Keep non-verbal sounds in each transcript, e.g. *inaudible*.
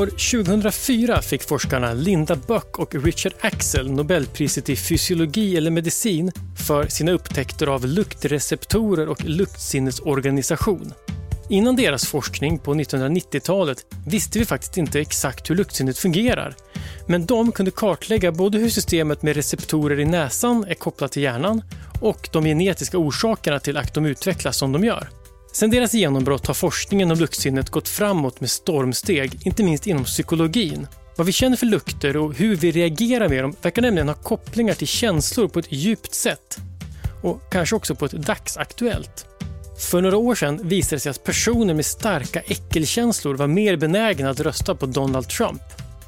År 2004 fick forskarna Linda Böck och Richard Axel Nobelpriset i fysiologi eller medicin för sina upptäckter av luktreceptorer och luktsinnesorganisation. Innan deras forskning på 1990-talet visste vi faktiskt inte exakt hur luktsinnet fungerar. Men de kunde kartlägga både hur systemet med receptorer i näsan är kopplat till hjärnan och de genetiska orsakerna till att de utvecklas som de gör. Sedan deras genombrott har forskningen om luktsinnet gått framåt med stormsteg, inte minst inom psykologin. Vad vi känner för lukter och hur vi reagerar med dem verkar nämligen ha kopplingar till känslor på ett djupt sätt. Och kanske också på ett dagsaktuellt. För några år sedan visade det sig att personer med starka äckelkänslor var mer benägna att rösta på Donald Trump.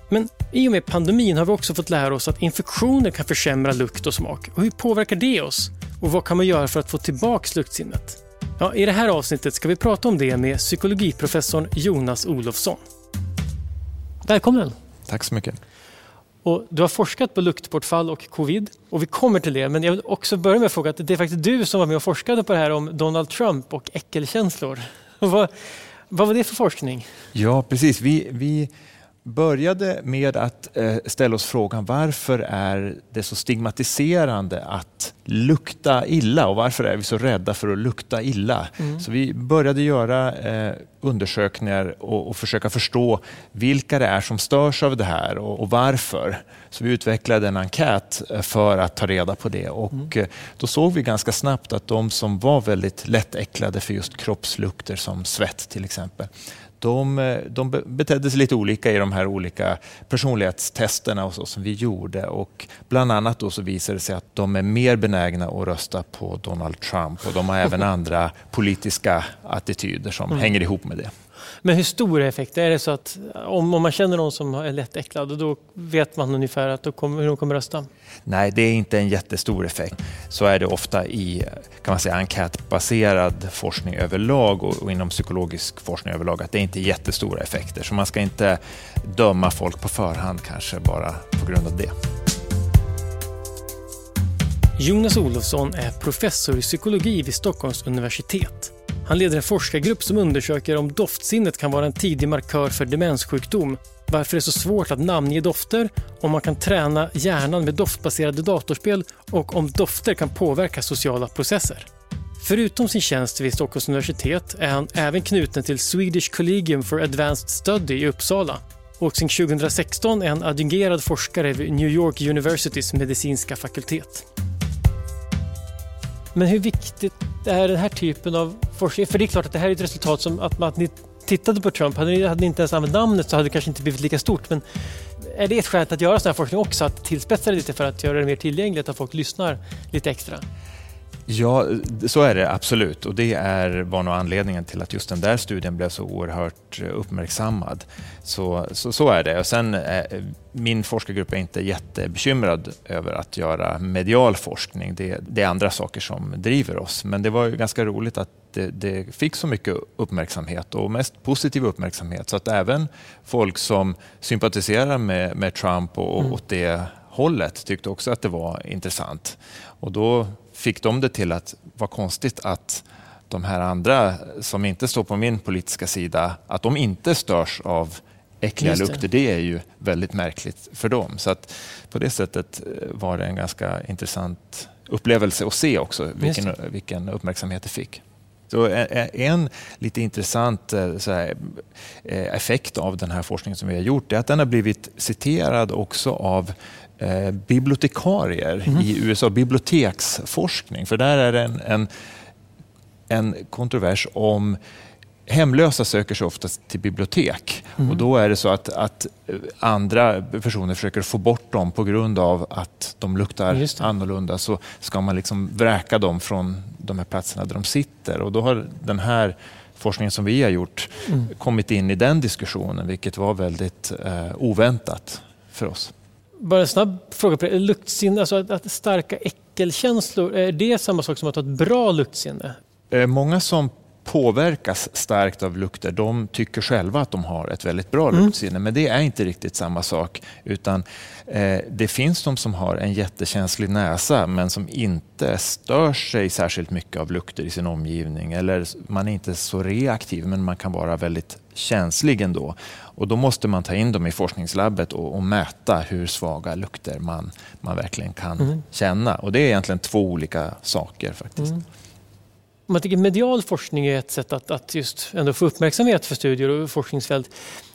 Men i och med pandemin har vi också fått lära oss att infektioner kan försämra lukt och smak. Och hur påverkar det oss? Och vad kan man göra för att få tillbaka luktsinnet? Ja, I det här avsnittet ska vi prata om det med psykologiprofessorn Jonas Olofsson. Välkommen! Tack så mycket. Och du har forskat på luktbortfall och covid och vi kommer till det. Men jag vill också börja med att fråga att det är faktiskt du som var med och forskade på det här om Donald Trump och äckelkänslor. *laughs* Vad, vad var det för forskning? Ja, precis. Vi, vi började med att eh, ställa oss frågan varför är det så stigmatiserande att lukta illa och varför är vi så rädda för att lukta illa? Mm. Så vi började göra eh, undersökningar och, försöka förstå vilka det är som störs av det här och, varför. Så vi utvecklade en enkät eh, för att ta reda på det och mm. Då såg vi ganska snabbt att de som var väldigt lättäcklade för just kroppslukter som svett till exempel, de, eh, de betedde sig lite olika i de här olika personlighetstesterna och så som vi gjorde. Och bland annat då så visade det sig att de är mer benägna att rösta på Donald Trump och de har även *laughs* andra politiska attityder som mm. hänger ihop med det. Men hur stor är effekten? Är det så att om, om man känner någon som är lättäcklad, då vet man ungefär att då kommer, hur de kommer rösta? Nej, det är inte en jättestor effekt. Så är det ofta i kan man säga, enkätbaserad forskning överlag och, och inom psykologisk forskning överlag, att det är inte jättestora effekter. Så man ska inte döma folk på förhand kanske bara på grund av det. Jonas Olofsson är professor i psykologi vid Stockholms universitet. Han leder en forskargrupp som undersöker om doftsinnet kan vara en tidig markör för demenssjukdom, varför det är så svårt att namnge dofter, om man kan träna hjärnan med doftbaserade datorspel och om dofter kan påverka sociala processer. Förutom sin tjänst vid Stockholms universitet är han även knuten till Swedish Collegium for Advanced Study i Uppsala och sedan 2016 är han adjungerad forskare vid New York Universitys medicinska fakultet. Men hur viktigt är den här typen av forskning? För det är klart att det här är ett resultat som att, att ni tittade på Trump, hade ni, hade ni inte ens använt namnet så hade det kanske inte blivit lika stort. Men är det ett skäl att göra sån här forskning också? Att tillspetsa det lite för att göra det mer tillgängligt, att folk lyssnar lite extra? Ja, så är det absolut och det är, var nog anledningen till att just den där studien blev så oerhört eh, uppmärksammad. Så, så, så är det. Och sen, eh, min forskargrupp är inte jättebekymrad över att göra medial forskning. Det, det är andra saker som driver oss. Men det var ju ganska roligt att det, det, fick så mycket uppmärksamhet och mest positiv uppmärksamhet. Så att även folk som sympatiserar med, med Trump och, mm. åt det hållet tyckte också att det var intressant. Och då fick de det till att vara konstigt att de här andra som inte står på min politiska sida, att de inte störs av äckliga det. lukter. Det är ju väldigt märkligt för dem. Så att på det sättet eh, var det en ganska intressant upplevelse att se också vilken, vilken uppmärksamhet det fick. Så en lite intressant eh, här, eh, effekt av den här forskningen som vi har gjort är att den har blivit citerad också av eh, bibliotekarier mm. i USA, biblioteksforskning. För där är det en, en, en kontrovers om Hemlösa söker sig oftast till bibliotek mm. och då är det så att, att, andra personer försöker få bort dem på grund av att de luktar annorlunda. Så ska man liksom vräka dem från de här platserna där de sitter. Och då har den här forskningen som vi har gjort mm. kommit in i den diskussionen, vilket var väldigt eh, oväntat för oss. Bara en snabb fråga på det. Luktsinne, alltså att, att starka äckelkänslor, är det samma sak som att ha ett bra luktsinne? Eh, många som påverkas starkt av lukter, de tycker själva att de har ett väldigt bra mm. luktsinne. Men det är inte riktigt samma sak. Utan eh, Det finns de som har en jättekänslig näsa men som inte stör sig särskilt mycket av lukter i sin omgivning. Eller man är inte så reaktiv men man kan vara väldigt känslig ändå. Och då måste man ta in dem i forskningslabbet och, och mäta hur svaga lukter man, man verkligen kan mm. känna. Och det är egentligen två olika saker faktiskt. Mm. Man tycker medial forskning är ett sätt att, att just ändå få uppmärksamhet för studier och forskningsfält.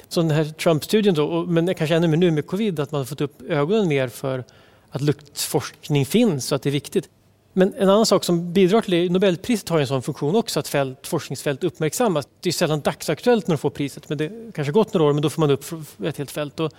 Så den här Trump-studien då, men kanske ännu mer nu med covid, att man har fått upp ögonen mer för att luktforskning finns och att det är viktigt. Men en annan sak som bidrar till det, Nobelpriset har en sån funktion också, att fält, forskningsfält uppmärksammas. Det är sällan dagsaktuellt när de får priset, men det kanske gått några år, men då får man upp ett helt fält. Och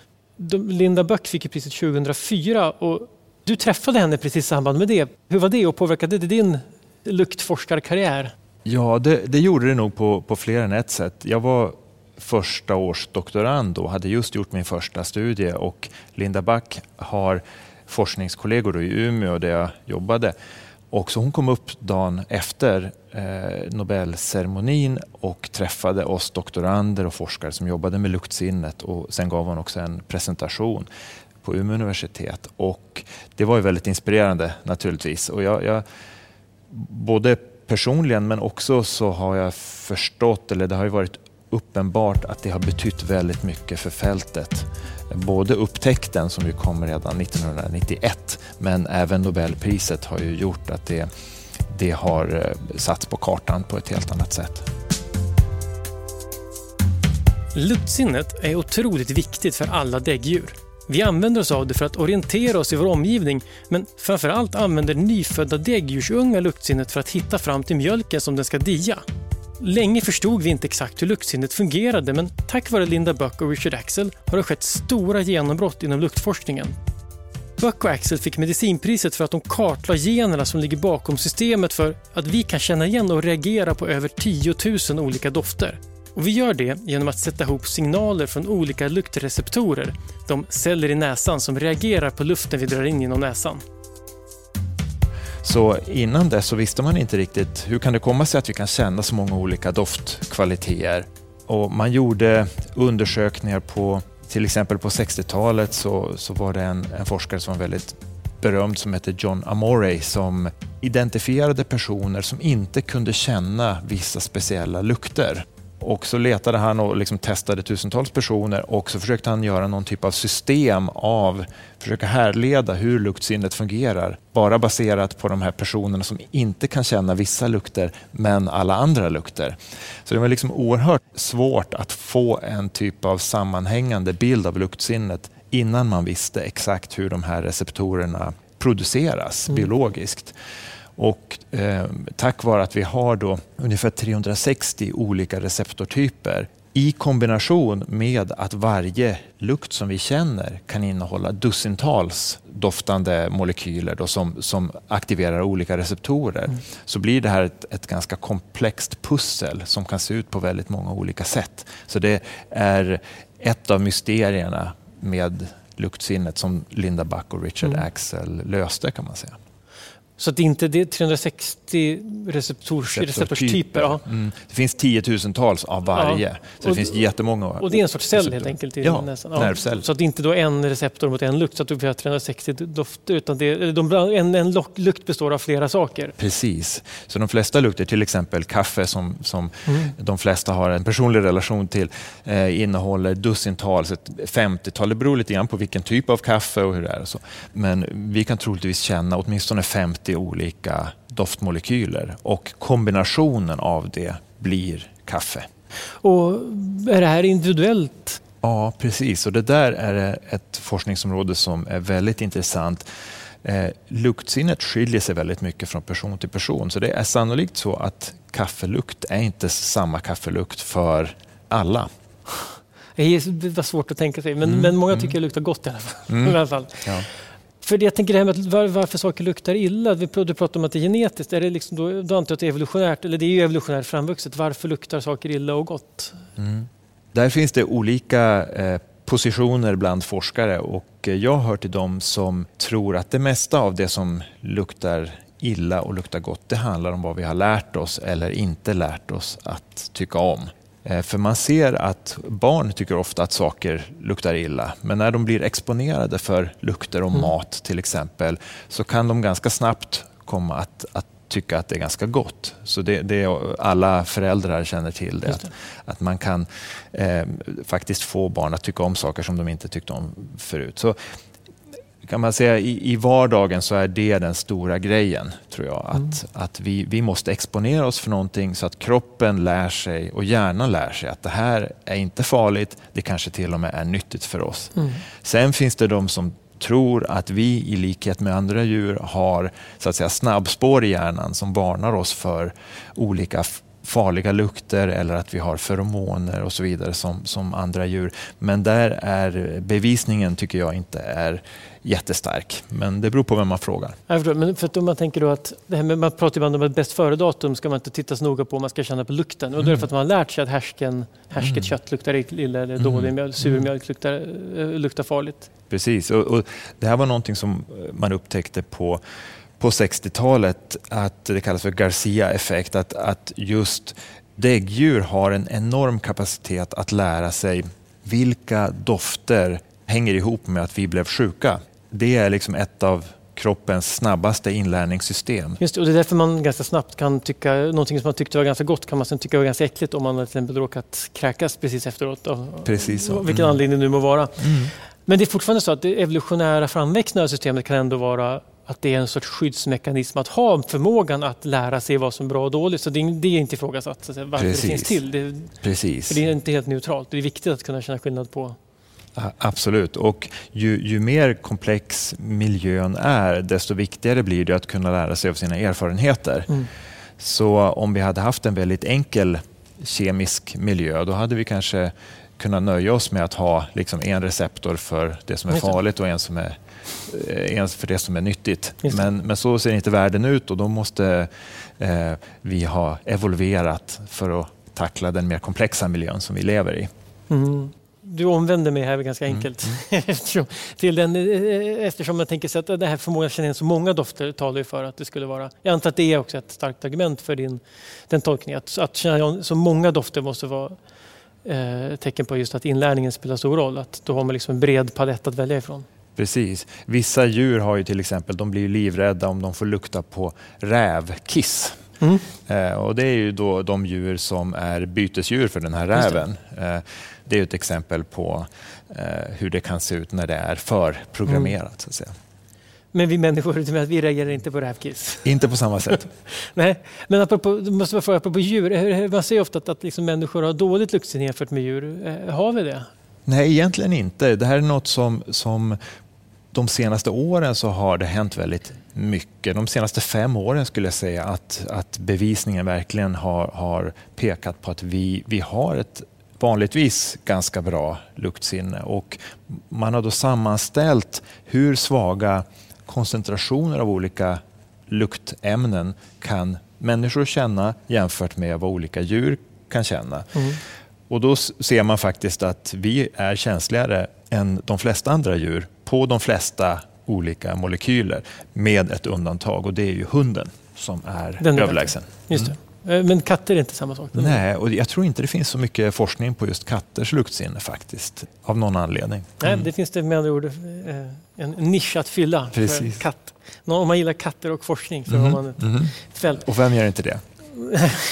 Linda Böck fick priset 2004 och du träffade henne precis i samband med det. Hur var det och påverkade det din luktforskarkarriär? Ja, det, det, gjorde det nog på, på fler än ett sätt. Jag var första års doktorand och hade just gjort min första studie och Linda Back har forskningskollegor i Umeå där jag jobbade. Och så hon kom upp dagen efter eh, Nobelceremonin och träffade oss doktorander och forskare som jobbade med luktsinnet och sen gav hon också en presentation på Umeå universitet. Och det var ju väldigt inspirerande naturligtvis. Och jag, jag både personligen men också så har jag förstått, eller det har ju varit uppenbart att det har betytt väldigt mycket för fältet. Både upptäckten som ju kom redan 1991 men även Nobelpriset har ju gjort att det, det har eh, satts på kartan på ett helt annat sätt. Luktsinnet är otroligt viktigt för alla däggdjur. Vi använder oss av det för att orientera oss i vår omgivning men framförallt använder nyfödda däggdjursungar luktsinnet för att hitta fram till mjölken som den ska dia. Länge förstod vi inte exakt hur luktsinnet fungerade men tack vare Linda Buck och Richard Axel har det skett stora genombrott inom luktforskningen. Buck och Axel fick medicinpriset för att de kartlade generna som ligger bakom systemet för att vi kan känna igen och reagera på över 10 000 olika dofter. Och vi gör det genom att sätta ihop signaler från olika luktreceptorer, de celler i näsan som reagerar på luften vi drar in genom näsan. Så innan dess så visste man inte riktigt hur kan det komma sig att vi kan känna så många olika doftkvaliteter. Och man gjorde undersökningar på, till exempel på 60-talet så, så var det en, en forskare som var väldigt berömd som hette John Amore som identifierade personer som inte kunde känna vissa speciella lukter. Och så letade han och liksom testade tusentals personer och så försökte han göra någon typ av system av, försöka härleda hur luktsinnet fungerar. Bara baserat på de här personerna som inte kan känna vissa lukter men alla andra lukter. Så det var liksom oerhört svårt att få en typ av sammanhängande bild av luktsinnet innan man visste exakt hur de här receptorerna produceras mm. biologiskt. Och eh, tack vare att vi har då ungefär 360 olika receptortyper i kombination med att varje lukt som vi känner kan innehålla dussintals doftande molekyler då som, som aktiverar olika receptorer mm. så blir det här ett, ett, ganska komplext pussel som kan se ut på väldigt många olika sätt. Så det är ett av mysterierna med luktsinnet som Linda Buck och Richard mm. Axel löste kan man säga. Så att inte det är 360 receptors, receptorstyper. Ja. Mm. Det finns tiotusentals av varje. Ja. Så det finns jättemånga. Och det är en sorts cell helt enkelt i ja, näsan? Ja. Nervcell. Så att det inte då är en receptor mot en lukt så att du får 360 dofter utan det, de, en, en lukt består av flera saker? Precis. Så de flesta lukter, till exempel kaffe som, som mm. de flesta har en personlig relation till, eh, innehåller dussintals, ett 50-tal. Det beror lite grann på vilken typ av kaffe och hur det är. Och så. Men vi kan troligtvis känna åtminstone 50 30 olika doftmolekyler och kombinationen av det blir kaffe. Och är det här individuellt? Ja, precis. Och det där är ett forskningsområde som är väldigt intressant. Eh, luktsinnet skiljer sig väldigt mycket från person till person. Så det är sannolikt så att kaffelukt är inte samma kaffelukt för alla. Det var svårt att tänka sig, men, mm, men många tycker mm. det luktar gott i alla fall. Mm. *laughs* I alla fall. Ja. För jag tänker det här med var, varför saker luktar illa. Du pratar om att det är genetiskt. Är det liksom då, då antar jag att det är evolutionärt, eller det är ju evolutionärt framvuxet. Varför luktar saker illa och gott? Mm. Där finns det olika eh, positioner bland forskare och eh, jag hör till dem som tror att det mesta av det som luktar illa och luktar gott, det handlar om vad vi har lärt oss eller inte lärt oss att tycka om. Eh, för man ser att barn tycker ofta att saker luktar illa, men när de blir exponerade för lukter och mm. mat till exempel, så kan de ganska snabbt komma att, att tycka att det är ganska gott. Så det, det alla föräldrar känner till det. det. Att, att, man kan eh, faktiskt få barn att tycka om saker som de inte tyckte om förut. Så kan man säga i, i vardagen så är det den stora grejen, tror jag. Att, mm. att vi, vi måste exponera oss för någonting så att kroppen lär sig och hjärnan lär sig att det här är inte farligt, det kanske till och med är nyttigt för oss. Mm. Sen finns det de som tror att vi i likhet med andra djur har så att säga, snabbspår i hjärnan som varnar oss för olika farliga lukter eller att vi har feromoner och så vidare som, som andra djur. Men där är bevisningen, tycker jag, inte är jättestark. Men det beror på vem man frågar. Jag förstår, men för om man tänker då att det här med, man pratar ibland om ett bäst före-datum ska man inte titta så noga på, man ska känna på lukten. Och mm. det är för att man har lärt sig att härsken, härsket mm. kött luktar illa eller dålig mm. mjölk, sur mjölk luktar, äh, luktar farligt. Precis, och, och, det här var någonting som man upptäckte på på 60-talet att det kallas för Garcia-effekt, att, att just däggdjur har en enorm kapacitet att lära sig vilka dofter hänger ihop med att vi blev sjuka. Det är liksom ett av kroppens snabbaste inlärningssystem. Just det, och det är därför man ganska snabbt kan tycka, någonting som man tyckte var ganska gott kan man sen tycka var ganska äckligt om man till exempel råkat kräkas precis efteråt. Precis så. Vilken mm. anledning det nu må vara. Mm. Men det är fortfarande så att det evolutionära framväxten av systemet kan ändå vara att det är en sorts skyddsmekanism att ha förmågan att lära sig vad som är bra och dåligt. Så det, är, det är inte ifrågasatt så varför Precis. det finns till. Det, Precis. Det är inte helt neutralt. Det är viktigt att kunna känna skillnad på Absolut, och ju, ju, mer komplex miljön är, desto viktigare blir det att kunna lära sig av sina erfarenheter. Mm. Så om vi hade haft en väldigt enkel kemisk miljö, då hade vi kanske kunnat nöja oss med att ha liksom en receptor för det som är farligt och en som är Eh, ens för det som är nyttigt. Men, men så ser inte världen ut och då måste eh, vi ha evolverat för att tackla den mer komplexa miljön som vi lever i. Mm. Du omvänder mig här ganska mm, enkelt. Mm. *laughs* eftersom, till den, eh, eftersom jag tänker sig att det här förmågan att känna igen så många dofter talar ju för att det skulle vara... Jag antar att det är också ett starkt argument för din, den tolkningen. Att, att känna igen så många dofter måste vara eh, tecken på just att inlärningen spelar stor roll. Att då har man liksom en bred palett att välja ifrån. Precis. Vissa djur har ju till exempel, de blir livrädda om de får lukta på rävkiss. Mm. Eh, och det är ju då de djur som är bytesdjur för den här räven. Det. Eh, det är ett exempel på eh, hur det kan se ut när det är förprogrammerat. Mm. Så att säga. Men vi människor, vi reagerar inte på rävkiss? Inte på samma sätt. *laughs* Nej, men apropå, måste jag fråga, apropå djur, man säger ofta att, att liksom människor har dåligt luktsinne jämfört med djur. Eh, har vi det? Nej, egentligen inte. Det här är något som, som de senaste åren så har det hänt väldigt mycket. De senaste fem åren skulle jag säga att, att bevisningen verkligen har, har pekat på att vi, vi har ett vanligtvis ganska bra luktsinne och man har då sammanställt hur svaga koncentrationer av olika luktämnen kan människor känna jämfört med vad olika djur kan känna. Mm. Och då ser man faktiskt att vi är känsligare än de flesta andra djur på de flesta olika molekyler med ett undantag och det är ju hunden som är Den överlägsen. Just det. Mm. Men katter är inte samma sak? Nej, och jag tror inte det finns så mycket forskning på just katters luktsinne faktiskt, av någon anledning. Nej, mm. det finns det med andra ord eh, en nisch att fylla Precis. för katt. Om man gillar katter och forskning så mm. har man ett mm. fält. Och vem gör inte det?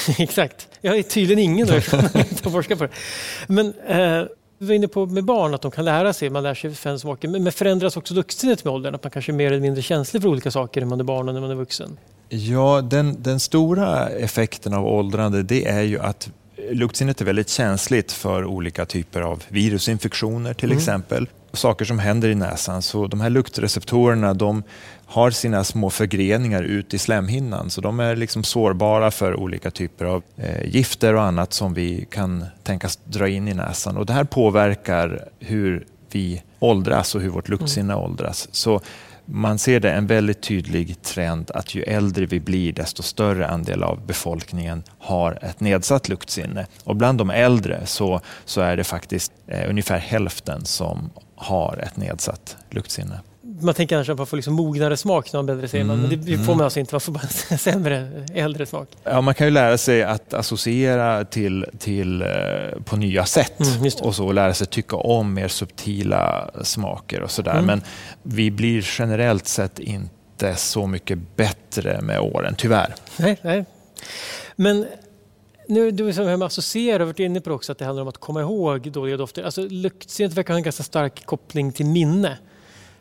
*laughs* Exakt. Jag är tydligen ingen som *laughs* forskar på det. Men eh, du var inne på med barn att de kan lära sig, man lär sig fem smaker. Men förändras också luktsinnet med åldern? Att man kanske är mer eller mindre känslig för olika saker när man är barn och när man är vuxen? Ja, den, den stora effekten av åldrande det är ju att luktsinnet är väldigt känsligt för olika typer av virusinfektioner till mm. exempel. Saker som händer i näsan. Så de här luktreceptorerna de har sina små förgreningar ut i slemhinnan så de är liksom sårbara för olika typer av eh, gifter och annat som vi kan tänkas dra in i näsan. Och det här påverkar hur vi åldras och hur vårt luktsinne mm. åldras. Så man ser det en väldigt tydlig trend att ju äldre vi blir desto större andel av befolkningen har ett nedsatt luktsinne. Och bland de äldre så, så är det faktiskt eh, ungefär hälften som har ett nedsatt luktsinne. man tänker kanske att man får liksom mognare smak när man bäddar säger man. Men det Mm, får man alltså inte, man får bara *laughs* sämre, äldre smak. Ja, man kan ju lära sig att associera till, till, eh, på nya sätt Mm, och så lära sig tycka om mer subtila smaker och sådär. Mm. Men vi blir generellt sett inte så mycket bättre med åren, tyvärr. Nej, nej. Men nu, du som här med associera, har varit inne på också att det handlar om att komma ihåg dåliga dofter. Alltså luktsinnet verkar ha en ganska stark koppling till minne.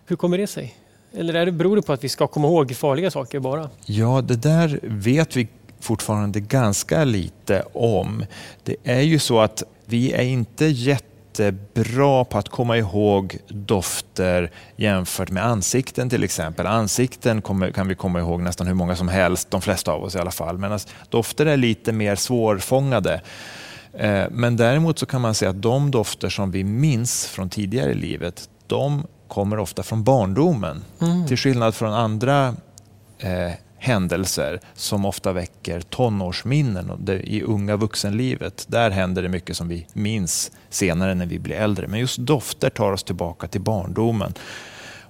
Hur kommer det sig? Eller är det, beror det på att vi ska komma ihåg farliga saker bara? Ja, det där vet vi fortfarande ganska lite om. Det är ju så att vi är inte jätte jättebra på att komma ihåg dofter jämfört med ansikten till exempel. Ansikten kommer, kan vi komma ihåg nästan hur många som helst, de flesta av oss i alla fall. Medan dofter är lite mer svårfångade. Eh, Men däremot så kan man säga att de dofter som vi minns från tidigare i livet, de kommer ofta från barndomen. Mm. Till skillnad från andra eh, händelser som ofta väcker tonårsminnen i unga vuxenlivet. Där händer det mycket som vi minns senare när vi blir äldre. Men just dofter tar oss tillbaka till barndomen.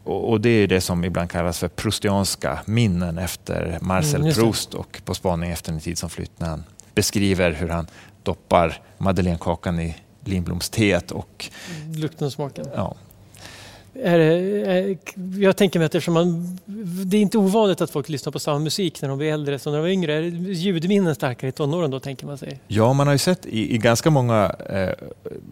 Och, det är det som ibland kallas för proustianska minnen efter Marcel Mm, just det. Proust och På spaning efter en tid som flytt när han beskriver hur han doppar madeleinekakan i linblomsteet och Lukten och smaken. ja, är det, är, jag tänker mig att eftersom man, det är inte ovanligt att folk lyssnar på samma musik när de blir äldre som när de var yngre. Är ljudminnen starkare i tonåren då tänker man sig? Ja, man har ju sett i, i ganska många, eh,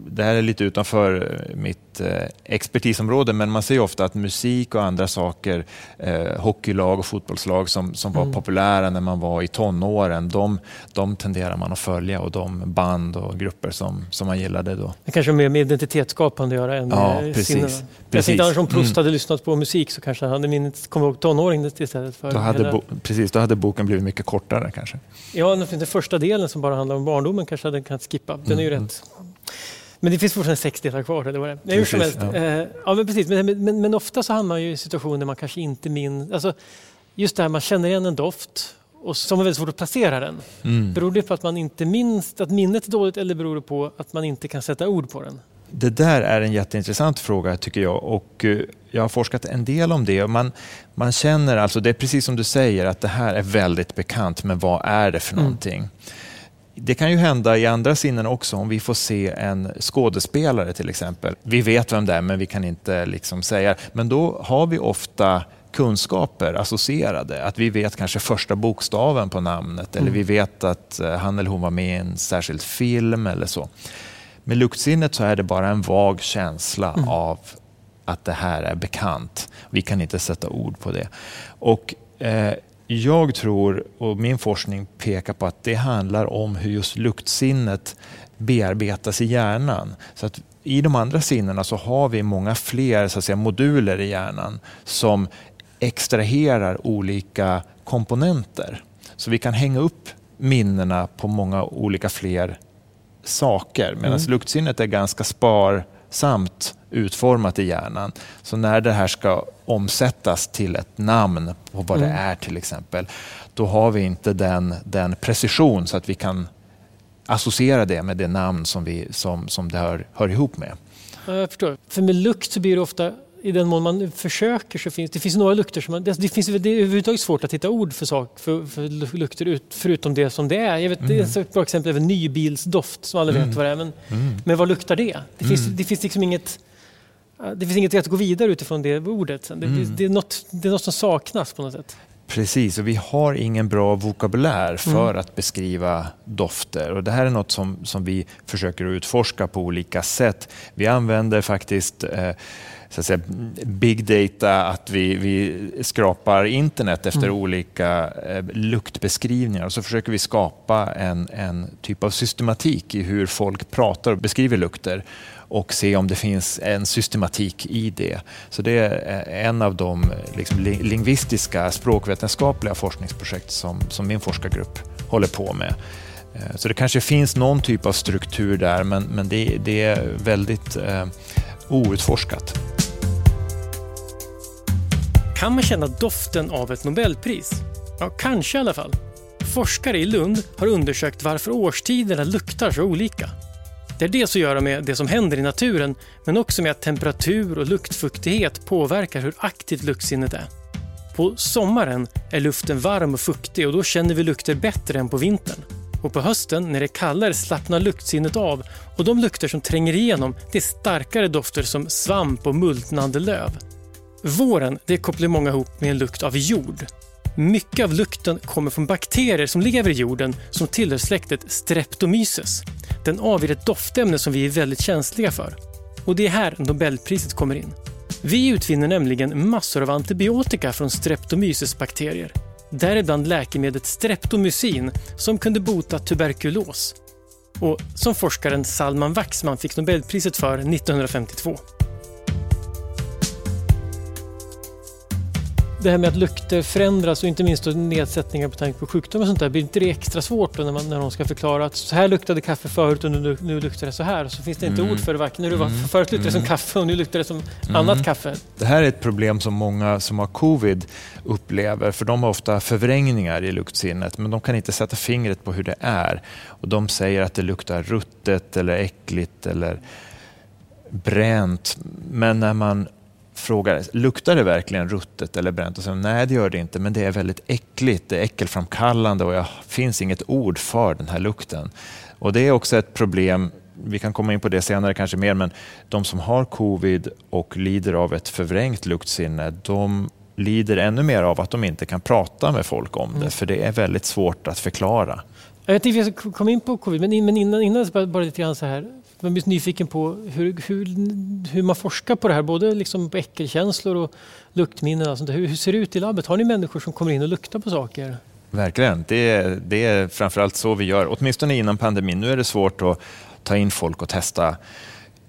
det här är lite utanför mitt mitt eh, expertisområde, men man ser ju ofta att musik och andra saker, eh, hockeylag och fotbollslag som, som var Mm. populära när man var i tonåren, de, de tenderar man att följa och de band och grupper som, som man gillade då. Det kanske har mer med identitetsskapande att göra än Ja, precis. Jag Precis. tänkte annars om Proust Mm. hade lyssnat på musik så kanske han hade minnet kommit ihåg tonåringen istället för Då hade, bo, precis, då hade boken blivit mycket kortare kanske. Ja, den första delen som bara handlar om barndomen kanske hade kunnat skippa. Den är ju Mm, rätt. Men det finns fortfarande sex delar kvar. Det var det. Nej, hur som helst. Ja. Eh, ja, men, precis. Men, men, men ofta så hamnar man ju i situationer där man kanske inte minns... Alltså, just det här man känner igen en doft och som är väldigt svårt att placera den. Mm. Beror det på att man inte minns att minnet är dåligt eller beror det på att man inte kan sätta ord på den? Det där är en jätteintressant fråga tycker jag och eh, jag har forskat en del om det. Man, man känner alltså, det är precis som du säger, att det här är väldigt bekant, men vad är det för Mm. Det kan ju hända i andra sinnen också om vi får se en skådespelare till exempel. Vi vet vem det är men vi kan inte liksom säga. Men då har vi ofta kunskaper associerade. Att vi vet kanske första bokstaven på namnet eller Mm. vi vet att eh, han eller hon var med i en särskild film eller så. Med luktsinnet så är det bara en vag känsla Mm. av att det här är bekant. Vi kan inte sätta ord på det. Och eh, jag tror, och min forskning pekar på att det handlar om hur just luktsinnet bearbetas i hjärnan. Så att i de andra sinnena så har vi många fler så att säga, moduler i hjärnan som extraherar olika komponenter. Så vi kan hänga upp minnena på många olika fler saker medan Mm. luktsinnet är ganska sparsamt utformat i hjärnan. Så när det här ska omsättas till ett namn på vad det Mm. är till exempel, då har vi inte den, den precision så att vi kan associera det med det namn som, vi, som, som det hör, hör ihop med. Ja, jag förstår. För med lukt så blir det ofta, i den mån man försöker så finns det finns några lukter som man, det, det finns det är överhuvudtaget svårt att hitta ord för, sak, för, för lu- lukter ut, förutom det som det är. Jag vet, Det är ett bra exempel är nybilsdoft som alla vet Mm. vad det är. Men, men vad luktar det? Det finns, Mm. det finns liksom inget det finns inget sätt att gå vidare utifrån det ordet. det, Mm. det, är något, det är något som saknas på något sätt. Precis, och vi har ingen bra vokabulär för Mm. att beskriva dofter. Och det här är något som, som vi försöker utforska på olika sätt. Vi använder faktiskt eh, så att säga, big data, att vi, vi skrapar internet efter Mm. olika eh, luktbeskrivningar och så försöker vi skapa en, en typ av systematik i hur folk pratar och beskriver lukter och se om det finns en systematik i det. Så det är eh, en av de eh, liksom, lingvistiska, språkvetenskapliga forskningsprojekt som, som min forskargrupp håller på med. Eh, så det kanske finns någon typ av struktur där men, men det, det är väldigt eh, outforskat. Kan man känna doften av ett Nobelpris? Ja, kanske i alla fall. Forskare i Lund har undersökt varför årstiderna luktar så olika. Det är dels att göra med det som händer i naturen, men också med att temperatur och luktfuktighet påverkar hur aktivt luktsinnet är. På sommaren är luften varm och fuktig och då känner vi lukter bättre än på vintern. Och på hösten, när det är kallare, slappnar luktsinnet av och de lukter som tränger igenom det är starkare dofter som svamp och multnande löv. Våren det kopplar många ihop med en lukt av jord. Mycket av lukten kommer från bakterier som lever i jorden som tillhör släktet Streptomyces. Den avger ett doftämne som vi är väldigt känsliga för. Och det är här Nobelpriset kommer in. Vi utvinner nämligen massor av antibiotika från Streptomyces-bakterier. Däribland läkemedlet Streptomycin som kunde bota tuberkulos. Och som forskaren Salman Waxman fick Nobelpriset för 1952. Det här med att lukter förändras och inte minst nedsättningar på tanke på sjukdom och sånt där. Blir inte det extra svårt när, man, när de ska förklara att så här luktade kaffe förut och nu, nu luktar det så här. Så finns det inte mm. ord för det. Varken, nu, mm. Förut luktade det som mm. kaffe och nu luktar det som mm. annat kaffe. Det här är ett problem som många som har covid upplever för de har ofta förvrängningar i luktsinnet men de kan inte sätta fingret på hur det är. Och de säger att det luktar ruttet eller äckligt eller bränt. Men när man frågar, luktar det verkligen ruttet eller bränt? Och säger, nej, det gör det inte, men det är väldigt äckligt, det är äckelframkallande och det finns inget ord för den här lukten. Och det är också ett problem, vi kan komma in på det senare kanske mer, men de som har covid och lider av ett förvrängt luktsinne, de lider ännu mer av att de inte kan prata med folk om det, mm. för det är väldigt svårt att förklara. Jag tänkte vi ska komma in på covid, men innan, innan bara lite grann så här. Jag blir nyfiken på hur, hur, hur, man forskar på det här, både liksom på äckelkänslor och luktminnen. Och sånt hur, hur ser det ut i labbet? Har ni människor som kommer in och luktar på saker? Verkligen. Det är, det är framförallt så vi gör, åtminstone innan pandemin. Nu är det svårt att ta in folk och testa.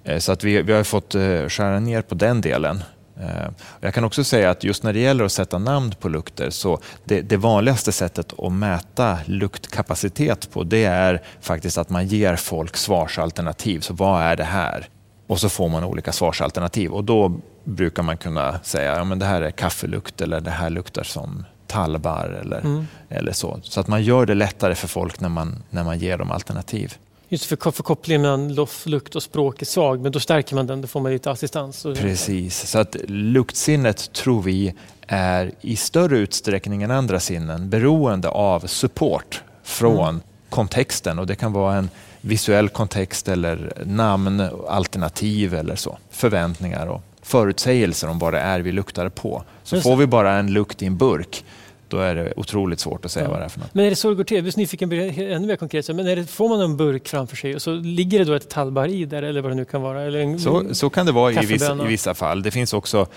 Eh, så att vi, vi har fått eh, skära ner på den delen. Eh, jag kan också säga att just när det gäller att sätta namn på lukter så det, det, vanligaste sättet att mäta luktkapacitet på det är faktiskt att man ger folk svarsalternativ. Så vad är det här? Och så får man olika svarsalternativ och då brukar man kunna säga att ja, det här är kaffelukt eller det här luktar som tallbar eller, mm. eller så. Så att man gör det lättare för folk när man, när man ger dem alternativ. Just för, för kopplingen mellan loff, lukt och språk är svag, men då stärker man den, då får man lite assistans. Precis, så att luktsinnet tror vi är i större utsträckning än andra sinnen beroende av support från mm. kontexten och det kan vara en visuell kontext eller namn, alternativ eller så. Förväntningar och förutsägelser om vad det är vi luktar på. Så får vi bara en lukt i en burk då är det otroligt svårt att säga ja. vad det är för något. Men är det så det går till? Jag är nyfiken ännu mer konkret. Men är det, får man en burk framför sig och så ligger det då ett tallbar i där eller vad det nu kan vara? Eller en, så, så kan det vara i vissa, i vissa fall. Det finns också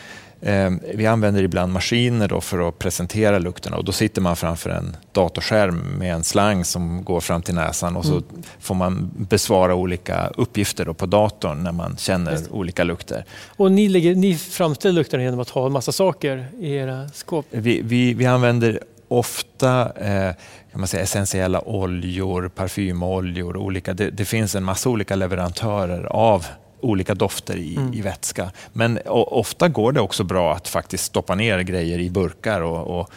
vi använder ibland maskiner då för att presentera lukterna och då sitter man framför en datorskärm med en slang som går fram till näsan och så mm. får man besvara olika uppgifter på datorn när man känner olika lukter. Och ni, lägger, ni framställer lukterna genom att ha en massa saker i era skåp? Vi, vi, vi använder ofta eh, kan man säga, essentiella oljor, parfymoljor, olika, det, det, finns en massa olika leverantörer av olika dofter i, mm. i vätska. Men och, ofta går det också bra att faktiskt stoppa ner grejer i burkar och, och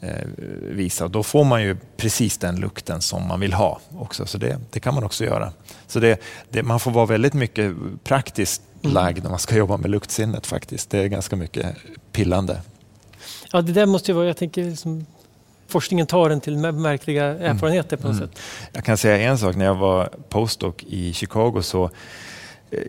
eh, visa. Då får man ju precis den lukten som man vill ha också. Så det, det kan man också göra. Så det, det, man får vara väldigt mycket praktiskt mm. lagd när man ska jobba med luktsinnet faktiskt. Det är ganska mycket pillande. Ja, det där måste ju vara, jag tänker liksom, forskningen tar en till märkliga mm. erfarenheter på något mm. sätt. Jag kan säga en sak, när jag var postdoc i Chicago så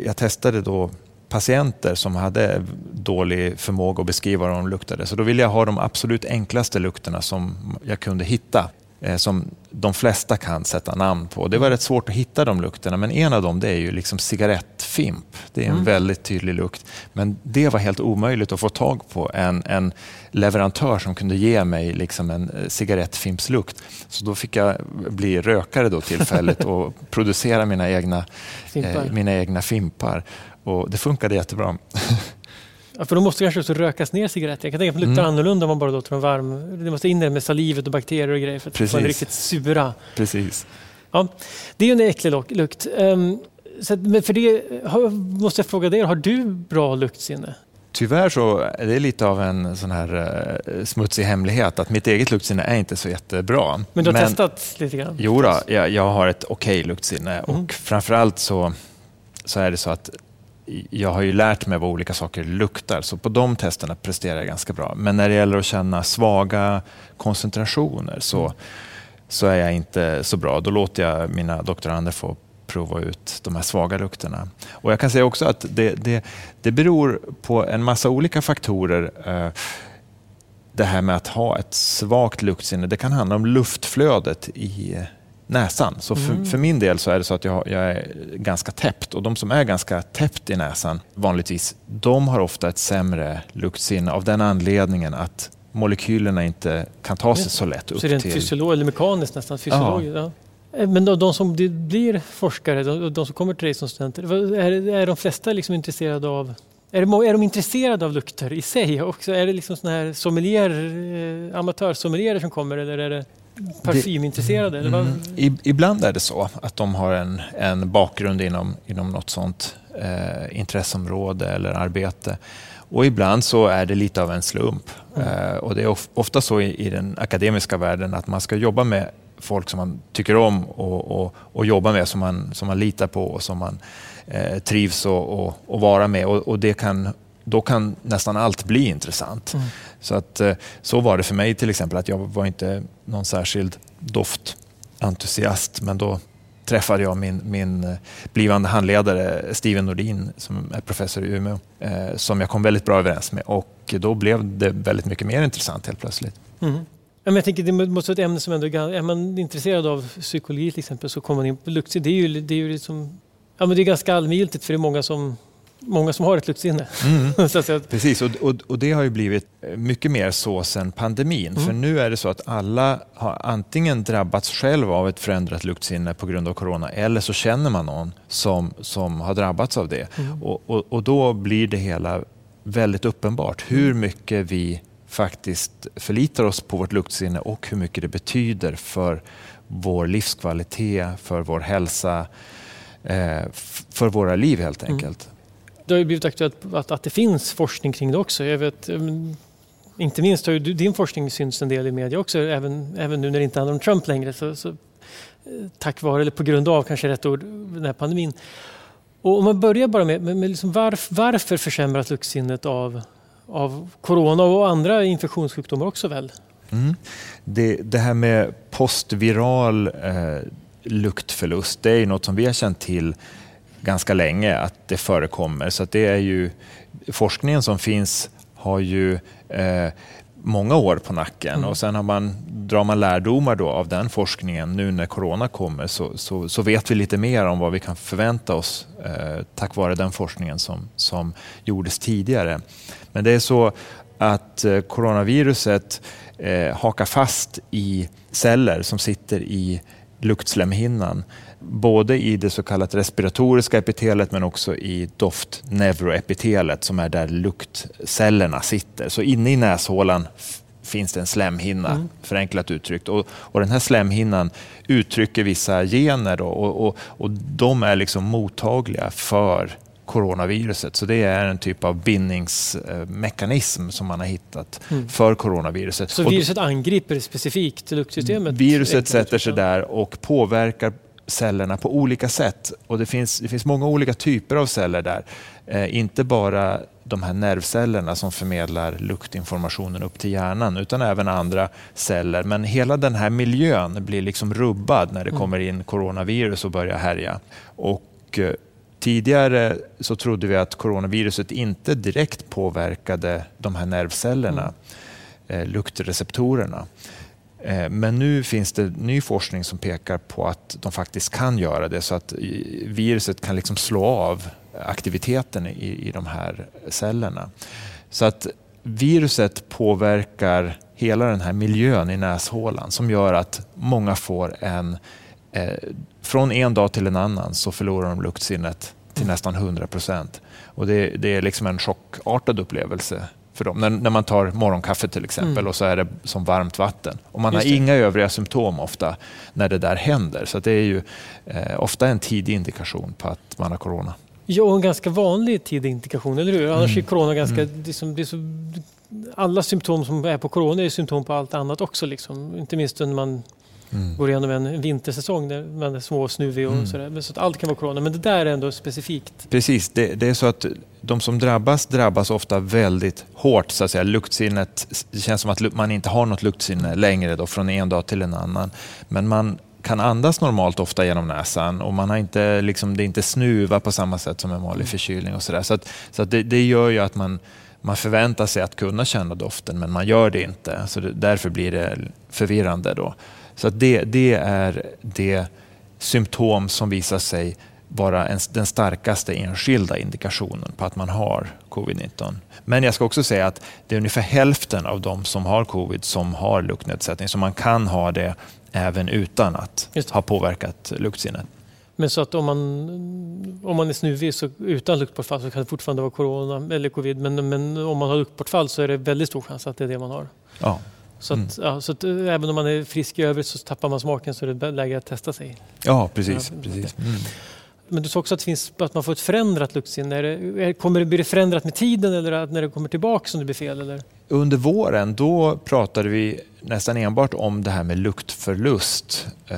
jag testade då patienter som hade dålig förmåga att beskriva vad de luktade. Så då ville jag ha de absolut enklaste lukterna som jag kunde hitta. Eh, som de flesta kan sätta namn på. Det var rätt svårt att hitta de lukterna men en av dem det är ju liksom cigarettfimp. Det är en mm. väldigt tydlig lukt. Men det var helt omöjligt att få tag på en, en leverantör som kunde ge mig liksom en eh, cigarettfimpslukt. Så då fick jag bli rökare då tillfälligt *laughs* och producera mina egna, eh, mina egna fimpar. Och det funkade jättebra. *laughs* Ja, för då måste kanske också rökas ner cigaretter. Jag kan tänka mig att det luktar mm. annorlunda om man bara låter dem varm. Det måste in med salivet och bakterier och grejer för att Precis. få en riktigt sura. Precis. Ja, det är en äcklig lukt. Um, så, men för det måste jag fråga dig, har du bra luktsinne? Tyvärr så är det lite av en sån här uh, smutsig hemlighet att mitt eget luktsinne är inte så jättebra. Men du har Men, testat lite grann? Jo, då, jag, jag har ett okej okay luktsinne mm. och framförallt så, så är det så att jag har ju lärt mig vad olika saker luktar, så på de testerna presterar jag ganska bra. Men när det gäller att känna svaga koncentrationer så, mm. så är jag inte så bra. Då låter jag mina doktorander få prova ut de här svaga lukterna. Och jag kan säga också att det, det, det beror på en massa olika faktorer. Eh, det här med att ha ett svagt luktsinne. Det kan handla om luftflödet i näsan. Så för, mm. för, min del så är det så att jag, jag, är ganska täppt och de som är ganska täppt i näsan vanligtvis, de har ofta ett sämre luktsinne av den anledningen att molekylerna inte kan ta sig så lätt upp så rent till... Fysiolog, eller mekaniskt nästan? Fysiolog, ja. ja. Eh, men de, de som blir forskare, de, de, som kommer till dig som studenter, är, är de flesta liksom intresserade av är, det, är de intresserade av lukter i sig också? Är det liksom såna här sommelier, eh, amatörsommelier som kommer eller är det parfymintresserade? Det, mm, ibland är det så att de har en, en bakgrund inom, inom något sånt eh, intresseområde eller arbete. Och ibland så är det lite av en slump. Mm. Eh, och det är of, ofta så i, i, den akademiska världen att man ska jobba med folk som man tycker om och, och, och jobba med, som man, som man litar på och som man eh, trivs och, och, och, vara med. Och, och, det kan, då kan nästan allt bli intressant. Mm. Så, att, eh, så var det för mig till exempel, att jag var inte någon särskild doftentusiast, men då träffade jag min, min eh, blivande handledare Steven Nordin som är professor i Umeå, eh, som jag kom väldigt bra överens med och då blev det väldigt mycket mer intressant helt plötsligt. Mm. Men jag tänker det måste vara ett ämne som ändå är man intresserad av psykologi till exempel så kommer man in på lukt. Det är ju, det är ju liksom, ja, men det är ganska allmängiltigt för det är många som många som har ett luktsinne. Mm. *laughs* Precis, och, och, och, det har ju blivit mycket mer så sedan pandemin. Mm. För nu är det så att alla har antingen drabbats själv av ett förändrat luktsinne på grund av corona eller så känner man någon som, som har drabbats av det. Mm. Och, och, och, då blir det hela väldigt uppenbart hur mycket vi faktiskt förlitar oss på vårt luktsinne och hur mycket det betyder för vår livskvalitet, för vår hälsa, eh, för våra liv helt mm. enkelt. Det har ju blivit aktuellt att, att det finns forskning kring det också. Jag vet, ehm, inte minst har ju din forskning synts en del i media också, även, även nu när det inte handlar om Trump längre. Så, så, eh, tack vare, eller på grund av kanske rätt ord, den här pandemin. Och om man börjar bara med, med, med liksom varf, varför försämras luktsinnet av av corona och andra infektionssjukdomar också väl? Mm. Det, det, här med postviral eh, luktförlust, det är något som vi har känt till ganska länge att det förekommer. Så det är ju, forskningen som finns har ju eh, många år på nacken mm. och sen har man, drar man lärdomar då av den forskningen nu när corona kommer så, så, så vet vi lite mer om vad vi kan förvänta oss eh, tack vare den forskningen som, som gjordes tidigare. Men det är så att eh, coronaviruset eh, hakar fast i celler som sitter i luktslemhinnan. Både i det så kallat respiratoriska epitelet men också i doftneuroepitelet som är där luktcellerna sitter. Så inne i näshålan finns det en slemhinna, mm. förenklat uttryckt. Och, och, den här slemhinnan uttrycker vissa gener då, och, och, och de är liksom mottagliga för coronaviruset. Så det är en typ av bindningsmekanism som man har hittat mm. för coronaviruset. Så viruset angriper specifikt luktsystemet? Viruset sätter sig där och påverkar cellerna på olika sätt. Och det finns, det finns många olika typer av celler där. Eh, inte bara de här nervcellerna som förmedlar luktinformationen upp till hjärnan utan även andra celler. Men hela den här miljön blir liksom rubbad när det mm. kommer in coronavirus och börjar härja. Och eh, Tidigare så trodde vi att coronaviruset inte direkt påverkade de här nervcellerna, mm. eh, luktreceptorerna. Eh, men nu finns det ny forskning som pekar på att de faktiskt kan göra det så att viruset kan liksom slå av aktiviteten i, i de här cellerna. Så att viruset påverkar hela den här miljön i näshålan som gör att många får en eh, från en dag till en annan så förlorar de luktsinnet till nästan 100 procent. Och det, det, är liksom en chockartad upplevelse för dem. När, när man tar morgonkaffe till exempel mm. och så är det som varmt vatten. Och man Just har det. inga övriga symptom ofta när det där händer. Så det är ju eh, ofta en tidig indikation på att man har corona. Ja, och en ganska vanlig tidig indikation, eller hur? Annars Mm. är corona ganska... Mm. Det är som, det är så, alla symptom som är på corona är symptom på allt annat också. Liksom. Inte minst när man Mm. går igenom en vintersäsong där man är små och snuvig och Mm. sådär. Så att allt kan vara corona, men det där är ändå specifikt. Precis, det, det är så att de som drabbas drabbas ofta väldigt hårt. Så att säga. Luktsinnet, det känns som att man inte har något luktsinne längre då, från en dag till en annan. Men man kan andas normalt ofta genom näsan och man har inte, liksom, det är inte snuva på samma sätt som en vanlig förkylning. och Så, där. så, att, så att det, det gör ju att man, man förväntar sig att kunna känna doften men man gör det inte. Så det, därför blir det förvirrande. Då. Så det, det är det symptom som visar sig vara en, den starkaste enskilda indikationen på att man har covid-19. Men jag ska också säga att det är ungefär hälften av de som har covid som har luktnedsättning, så man kan ha det även utan att ha påverkat luktsinnet. Men så att om man, om man är snuvig så utan luktbortfall så kan det fortfarande vara corona eller covid. Men, men om man har luktbortfall så är det väldigt stor chans att det är det man har. Ja. Så, att, ja, så att, eh, även om man är frisk i övrigt så tappar man smaken så är det läge att testa sig. Ja, precis. Ja, precis. Mm. Men du sa också att, det finns, att man får ett förändrat luktsinne. Är det, är, kommer det förändrat med tiden eller när det kommer tillbaka som det blir fel? Eller? Under våren då pratade vi nästan enbart om det här med luktförlust eh,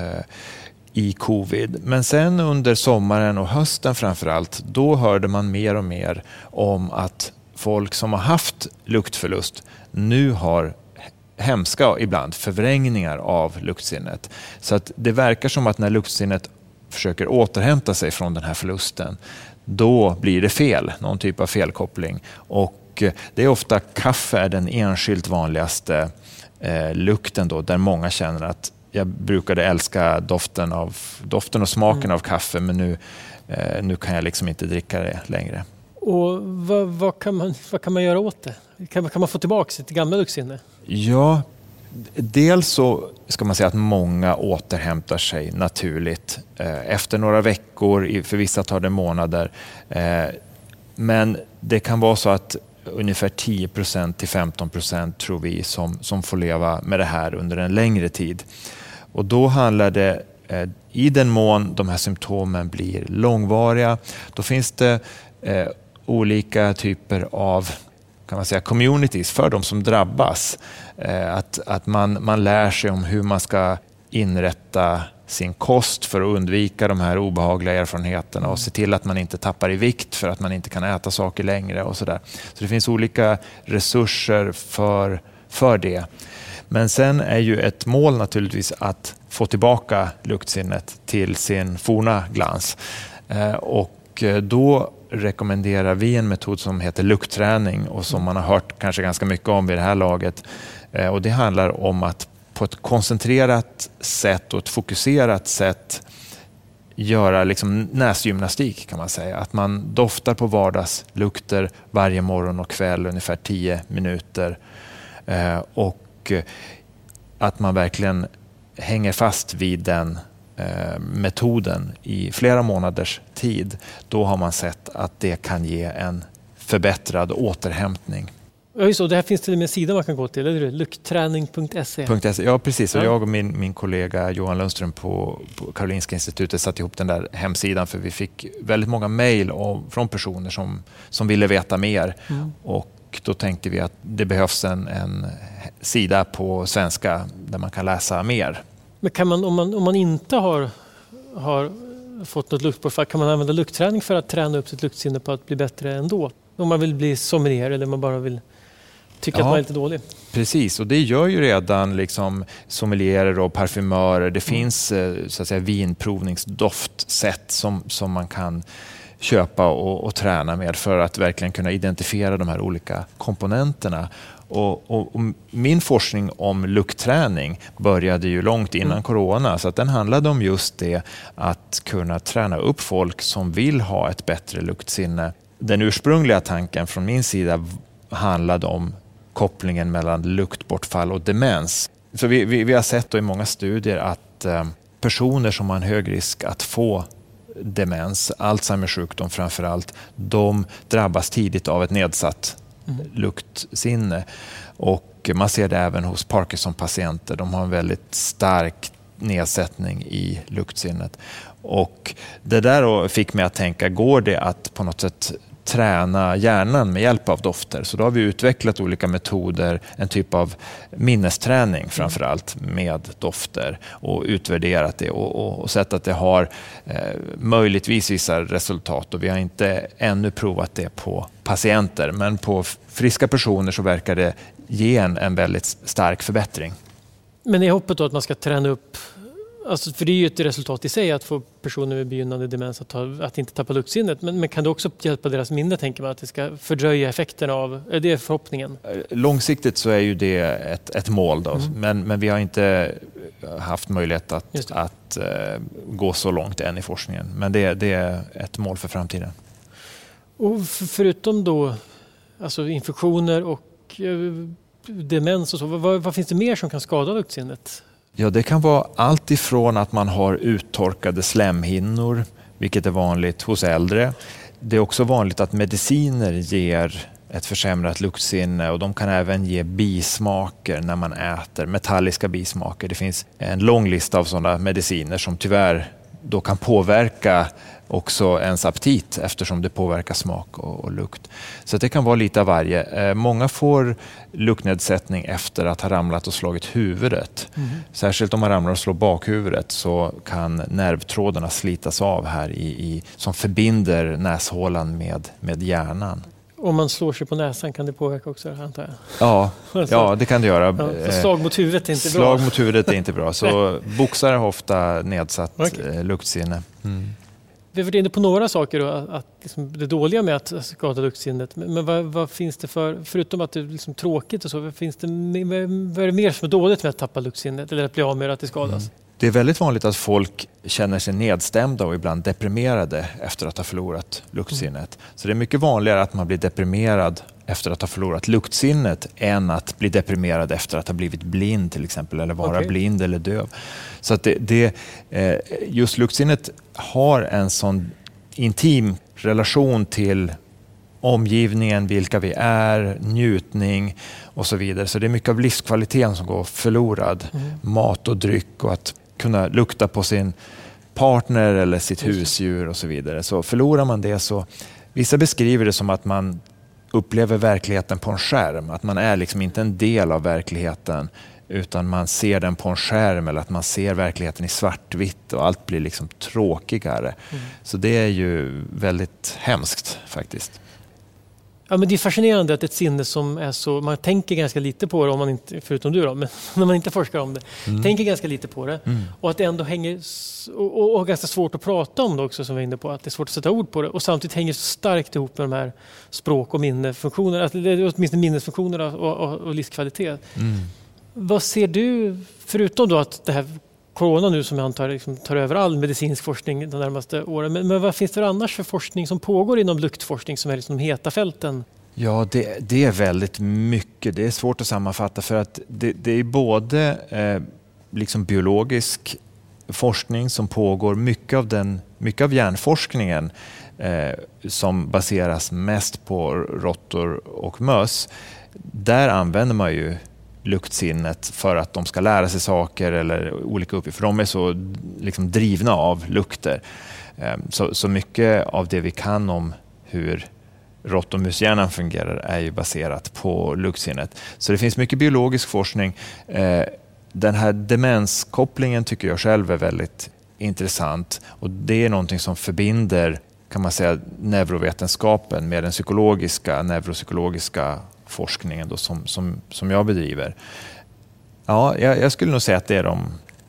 i covid. Men sen under sommaren och hösten framför allt, då hörde man mer och mer om att folk som har haft luktförlust nu har hemska ibland förvrängningar av luktsinnet. Så att det verkar som att när luktsinnet försöker återhämta sig från den här förlusten, då blir det fel, någon typ av felkoppling. Och eh, det är ofta kaffe är den enskilt vanligaste eh, lukten då, där många känner att jag brukade älska doften, av, doften och smaken Mm. av kaffe men nu, eh, nu kan jag liksom inte dricka det längre. Och vad, vad, kan man, vad kan man göra åt det? Kan, kan man få tillbaka sitt gamla luktsinne? Ja, dels så ska man säga att många återhämtar sig naturligt. Eh, efter några veckor, för vissa tar det månader. Eh, men det kan vara så att ungefär 10 till 15 tror vi som, som får leva med det här under en längre tid. Och då handlar det, eh, i den mån de här symptomen blir långvariga, då finns det eh, olika typer av kan man säga, communities för de som drabbas. Eh, att att man, man lär sig om hur man ska inrätta sin kost för att undvika de här obehagliga erfarenheterna och se till att man inte tappar i vikt för att man inte kan äta saker längre och sådär. Så det finns olika resurser för, för det. Men sen är ju ett mål naturligtvis att få tillbaka luktsinnet till sin forna glans. Eh, och eh, då rekommenderar vi en metod som heter luktträning och som man har hört kanske ganska mycket om vid det här laget. Eh, och det handlar om att på ett koncentrerat sätt och ett fokuserat sätt göra liksom näsgymnastik kan man säga. Att man doftar på vardagslukter varje morgon och kväll ungefär 10 minuter. Eh, och att man verkligen hänger fast vid den metoden i flera månaders tid. Då har man sett att det kan ge en förbättrad återhämtning. Ja, just det, det här finns till och med en sida man kan gå till, eller hur? Luktträning.se. .se. Ja, precis. Och Ja. jag och min, min kollega Johan Lundström på, på Karolinska institutet satte ihop den där hemsidan för vi fick väldigt många mejl från personer som, som ville veta mer. Mm. Och då tänkte vi att det behövs en, en sida på svenska där man kan läsa mer. Men kan man, om, man, om man inte har, har fått något luktbortfall, kan man använda luktträning för att träna upp sitt luktsinne på att bli bättre ändå? Om man vill bli sommelier eller man bara vill tycka Ja. att man är lite dålig? Precis, och det gör ju redan liksom sommelierer och parfymörer. Det finns eh, så att säga, vinprovningsdoftsätt som, som man kan köpa och, och träna med för att verkligen kunna identifiera de här olika komponenterna. Och, och, och min forskning om luktträning började ju långt innan Mm. corona så att den handlade om just det att kunna träna upp folk som vill ha ett bättre luktsinne. Den ursprungliga tanken från min sida handlade om kopplingen mellan luktbortfall och demens. Så vi, vi, vi har sett i många studier att eh, personer som har en hög risk att få demens, Alzheimers sjukdom framför allt, de drabbas tidigt av ett nedsatt Mm. luktsinne. Och man ser det även hos Parkinson-patienter. De har en väldigt stark nedsättning i luktsinnet. Och det där fick mig att tänka, går det att på något sätt träna hjärnan med hjälp av dofter. Så då har vi utvecklat olika metoder, en typ av minnesträning framför allt med dofter och utvärderat det och, och, och sett att det har eh, möjligtvis vissa resultat och vi har inte ännu provat det på patienter men på friska personer så verkar det ge en, en väldigt stark förbättring. Men är hoppet då att man ska träna upp Alltså, för det är ju ett resultat i sig att få personer med begynnande demens att, ta, att inte tappa luktsinnet. Men, men, kan det också hjälpa deras minne, tänker man? Att det ska fördröja effekterna av... Är det förhoppningen? Eh, långsiktigt så är ju det ett, ett mål. Då. Mm. Men, men vi har inte haft möjlighet att, att uh, gå så långt än i forskningen. Men det, det är ett mål för framtiden. Och förutom då alltså infektioner och uh, demens och så, vad, vad, finns det mer som kan skada luktsinnet? Ja, det kan vara allt ifrån att man har uttorkade slemhinnor, vilket är vanligt hos äldre. Det är också vanligt att mediciner ger ett försämrat luktsinne och de kan även ge bismaker när man äter, metalliska bismaker. Det finns en lång lista av sådana mediciner som tyvärr då kan påverka också ens aptit eftersom det påverkar smak och, och, lukt. Så det kan vara lite av varje. Eh, många får luktnedsättning efter att ha ramlat och slagit huvudet. Mm. Särskilt om man ramlar och slår bakhuvudet så kan nervtrådarna slitas av här i, i, som förbinder näshålan med, med hjärnan. Om man slår sig på näsan kan det påverka också antar jag? Ja, *laughs* ja det kan det göra. Ja, slag mot huvudet är inte slag bra. Slag mot huvudet är inte bra. Så *laughs* boxare har ofta nedsatt okay. Eh, luktsinne. Mm. Vi har varit inne på några saker, då, att, liksom, det dåliga med att skada luktsinnet. Men, men vad, vad, finns det för, förutom att det är liksom tråkigt och så, vad, finns det, vad är det mer som är dåligt med att tappa luktsinnet eller att bli av med det, att det skadas? Mm. Det är väldigt vanligt att folk känner sig nedstämda och ibland deprimerade efter att ha förlorat luktsinnet. Mm. Så det är mycket vanligare att man blir deprimerad efter att ha förlorat luktsinnet än att bli deprimerad efter att ha blivit blind till exempel eller vara okay. blind eller döv. Så att det, det, eh, just luktsinnet har en sån intim relation till omgivningen, vilka vi är, njutning och så vidare. Så det är mycket av livskvaliteten som går förlorad. Mm. Mat och dryck och att kunna lukta på sin partner eller sitt husdjur och så vidare. Så förlorar man det så, vissa beskriver det som att man upplever verkligheten på en skärm. Att man är liksom inte en del av verkligheten utan man ser den på en skärm eller att man ser verkligheten i svartvitt och allt blir liksom tråkigare. Mm. Så det är ju väldigt hemskt faktiskt. Ja, men det är fascinerande att ett sinne som är så... Man tänker ganska lite på det, om man inte, förutom du, då, men *laughs* när man inte forskar om det. Mm. Tänker ganska lite på det. Mm. Och att det ändå hänger... Och, och, ganska svårt att prata om det också, som vi var inne på. Att det är svårt att sätta ord på det. Och samtidigt hänger så starkt ihop med de här språk och minnefunktionerna. Åtminstone minnesfunktionerna och, och, och livskvalitet. Mm. Vad ser du, förutom då att det här corona nu som jag antar liksom tar över all medicinsk forskning de närmaste åren. Men, men, vad finns det annars för forskning som pågår inom luktforskning som är liksom de heta fälten? Ja, det, det, är väldigt mycket. Det är svårt att sammanfatta för att det, det är både eh, liksom biologisk forskning som pågår, mycket av, den, mycket av hjärnforskningen eh, som baseras mest på råttor och möss. Där använder man ju luktsinnet för att de ska lära sig saker eller olika uppgifter. För de är så liksom, drivna av lukter. Ehm, så, så mycket av det vi kan om hur rått och mushjärnan fungerar är ju baserat på luktsinnet. Så det finns mycket biologisk forskning. Ehm, den här demenskopplingen tycker jag själv är väldigt intressant och det är någonting som förbinder kan man säga neurovetenskapen med den psykologiska, neuropsykologiska forskningen då som, som, som jag bedriver. Ja, jag, jag, skulle nog säga att det är de,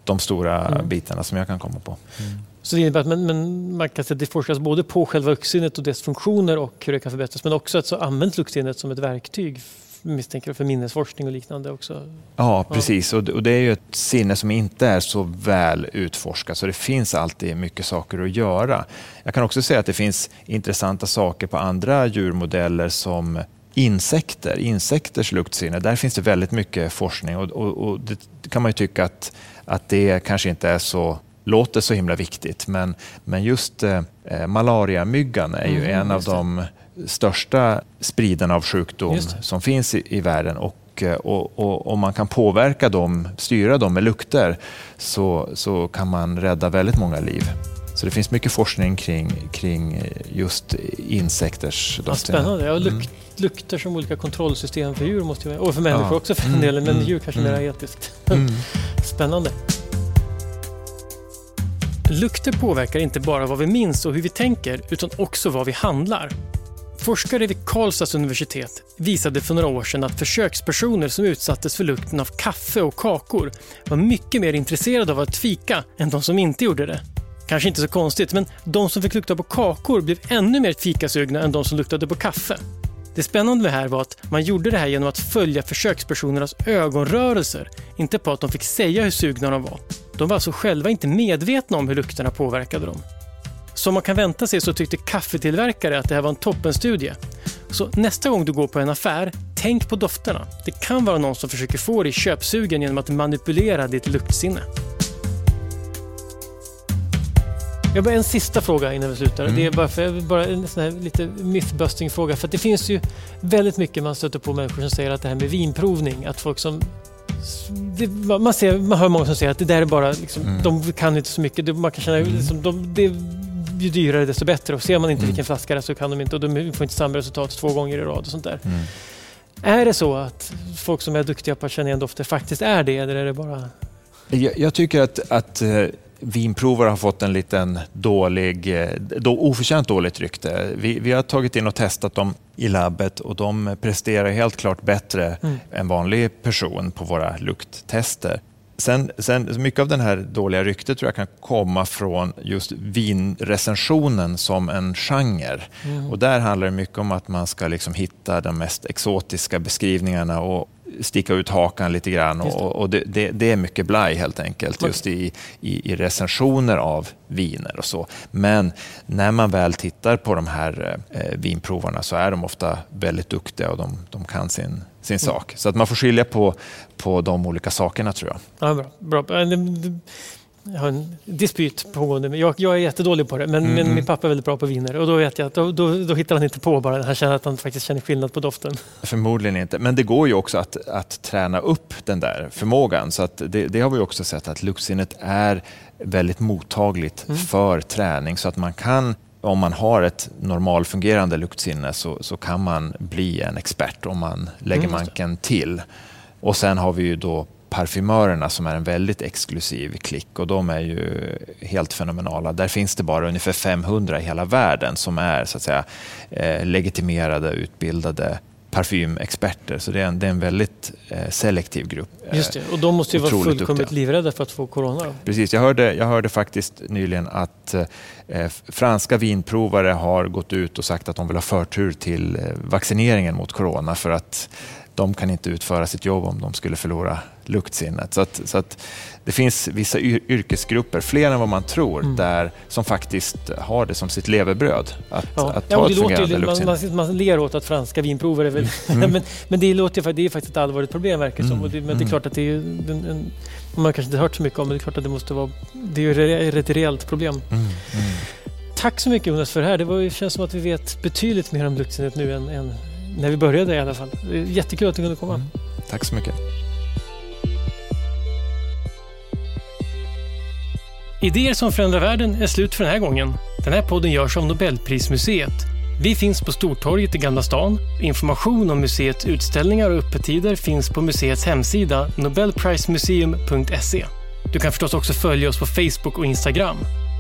de stora mm. bitarna som jag kan komma på. Mm. Så det innebär att man, man, man kan säga att det forskas både på själva luktsinnet och dess funktioner och hur det kan förbättras, men också att så används luktsinnet som ett verktyg misstänker för minnesforskning och liknande också. Ja, precis. Och, och det är ju ett sinne som inte är så väl utforskat, så det finns alltid mycket saker att göra. Jag kan också säga att det finns intressanta saker på andra djurmodeller som insekter, insekters luktsinne, där finns det väldigt mycket forskning och, och, och det kan man ju tycka att, att det kanske inte är så låter så himla viktigt. Men, men just eh, malariamyggan är ju mm, en av de största spridarna av sjukdom som finns i, i världen. Och, eh, och, och, om man kan påverka dem, styra dem med lukter så, så kan man rädda väldigt många liv. Så det finns mycket forskning kring, kring just insekters Ja, spännande. Ja, luk, mm. Lukter som olika kontrollsystem för djur måste ju, och för människor ja. också för den mm. delen, men mm. djur kanske mm. mer etiskt. Mm. *laughs* Spännande. Lukter påverkar inte bara vad vi minns och hur vi tänker, utan också vad vi handlar. Forskare vid Karlstads universitet visade för några år sedan att försökspersoner som utsattes för lukten av kaffe och kakor var mycket mer intresserade av att fika än de som inte gjorde det. Kanske inte så konstigt, men de som fick lukta på kakor blev ännu mer fikasugna än de som luktade på kaffe. Det spännande med det här var att man gjorde det här genom att följa försökspersonernas ögonrörelser, inte på att de fick säga hur sugna de var. De var alltså själva inte medvetna om hur lukterna påverkade dem. Som man kan vänta sig så tyckte kaffetillverkare att det här var en toppenstudie. Så nästa gång du går på en affär, tänk på dofterna. Det kan vara någon som försöker få dig köpsugen genom att manipulera ditt luktsinne. Jag har bara en sista fråga innan vi slutar. Mm. Det är bara, för, bara en sån här lite mythbusting-fråga. För det finns ju väldigt mycket man stöter på människor som säger att det här med vinprovning, att folk som det, man, ser, man hör många som säger att det där är bara, liksom, mm. de kan inte så mycket. Man kan känna, mm. liksom, de, det, ju dyrare desto bättre. Och ser man inte mm. vilken flaska det är så kan de inte och de får inte samma resultat två gånger i rad och sånt där. Mm. Är det så att folk som är duktiga på att känna igen dofter faktiskt är det eller är det bara... Jag, jag tycker att, att eh, vinprovare har fått en liten dålig, eh, då, oförtjänt dåligt rykte. Vi, vi, har tagit in och testat dem i labbet och de presterar helt klart bättre mm. än vanlig person på våra lukttester. Sen, sen, mycket av den här dåliga ryktet tror jag kan komma från just vinrecensionen som en genre. Mm. Och där handlar det mycket om att man ska liksom hitta de mest exotiska beskrivningarna och sticka ut hakan lite grann. Och, och det, det, det, är mycket blaj helt enkelt just i, i, i, recensioner av viner och så. Men när man väl tittar på de här eh, vinprovarna så är de ofta väldigt duktiga och de, de kan sin, sin mm. sak. Så att man får skilja på, på de olika sakerna tror jag. Ja, bra. bra. Jag har en dispyt pågående. Jag, jag är jättedålig på det, men, mm. men, min pappa är väldigt bra på viner. Och då vet jag att då, då, då hittar han inte på bara. Han känner att han faktiskt känner skillnad på doften. Förmodligen inte, men det går ju också att, att träna upp den där förmågan. Så att det, det har vi också sett att luktsinnet är väldigt mottagligt mm. för träning. Så att man kan om man har ett normalfungerande luktsinne så, så kan man bli en expert om man lägger mm, manken till. Och sen har vi ju då parfymörerna som är en väldigt exklusiv klick och de är ju helt fenomenala. Där finns det bara ungefär 500 i hela världen som är så att säga eh, legitimerade, utbildade parfymexperter. Så det är en, det är en väldigt eh, selektiv grupp. Just det, och de måste ju vara fullkomligt duktiga. livrädda för att få corona. Precis, jag hörde, jag hörde faktiskt nyligen att eh, franska vinprovare har gått ut och sagt att de vill ha förtur till eh, vaccineringen mot corona för att de kan inte utföra sitt jobb om de skulle förlora luktsinnet. Så att, så att det finns vissa yrkesgrupper, fler än vad man tror, mm. där, som faktiskt har det som sitt levebröd. Att, ja. att ja, ett fungerande luktsinne. Man, man, ler åt att franska vinprovare... Mm. *laughs* mm. men, men det, låter, det är faktiskt ett allvarligt problem verkar mm. som. Det, men det är mm. klart att det är en, en, man kanske inte hört så mycket om, men det är klart att det måste vara... Det är ett reellt problem. Mm. Tack så mycket Jonas för det här. Det, var, det känns som att vi vet betydligt mer om luktsinnet nu än, än när vi började i alla fall. Jättekul att du kunde komma. Mm. Tack så mycket. Idéer som förändrar världen är slut för den här gången. Den här podden görs av Nobelprismuseet. Vi finns på Stortorget i Gamla stan. Information om museets utställningar och öppettider finns på museets hemsida nobelprismuseum.se. Du kan förstås också följa oss på Facebook och Instagram.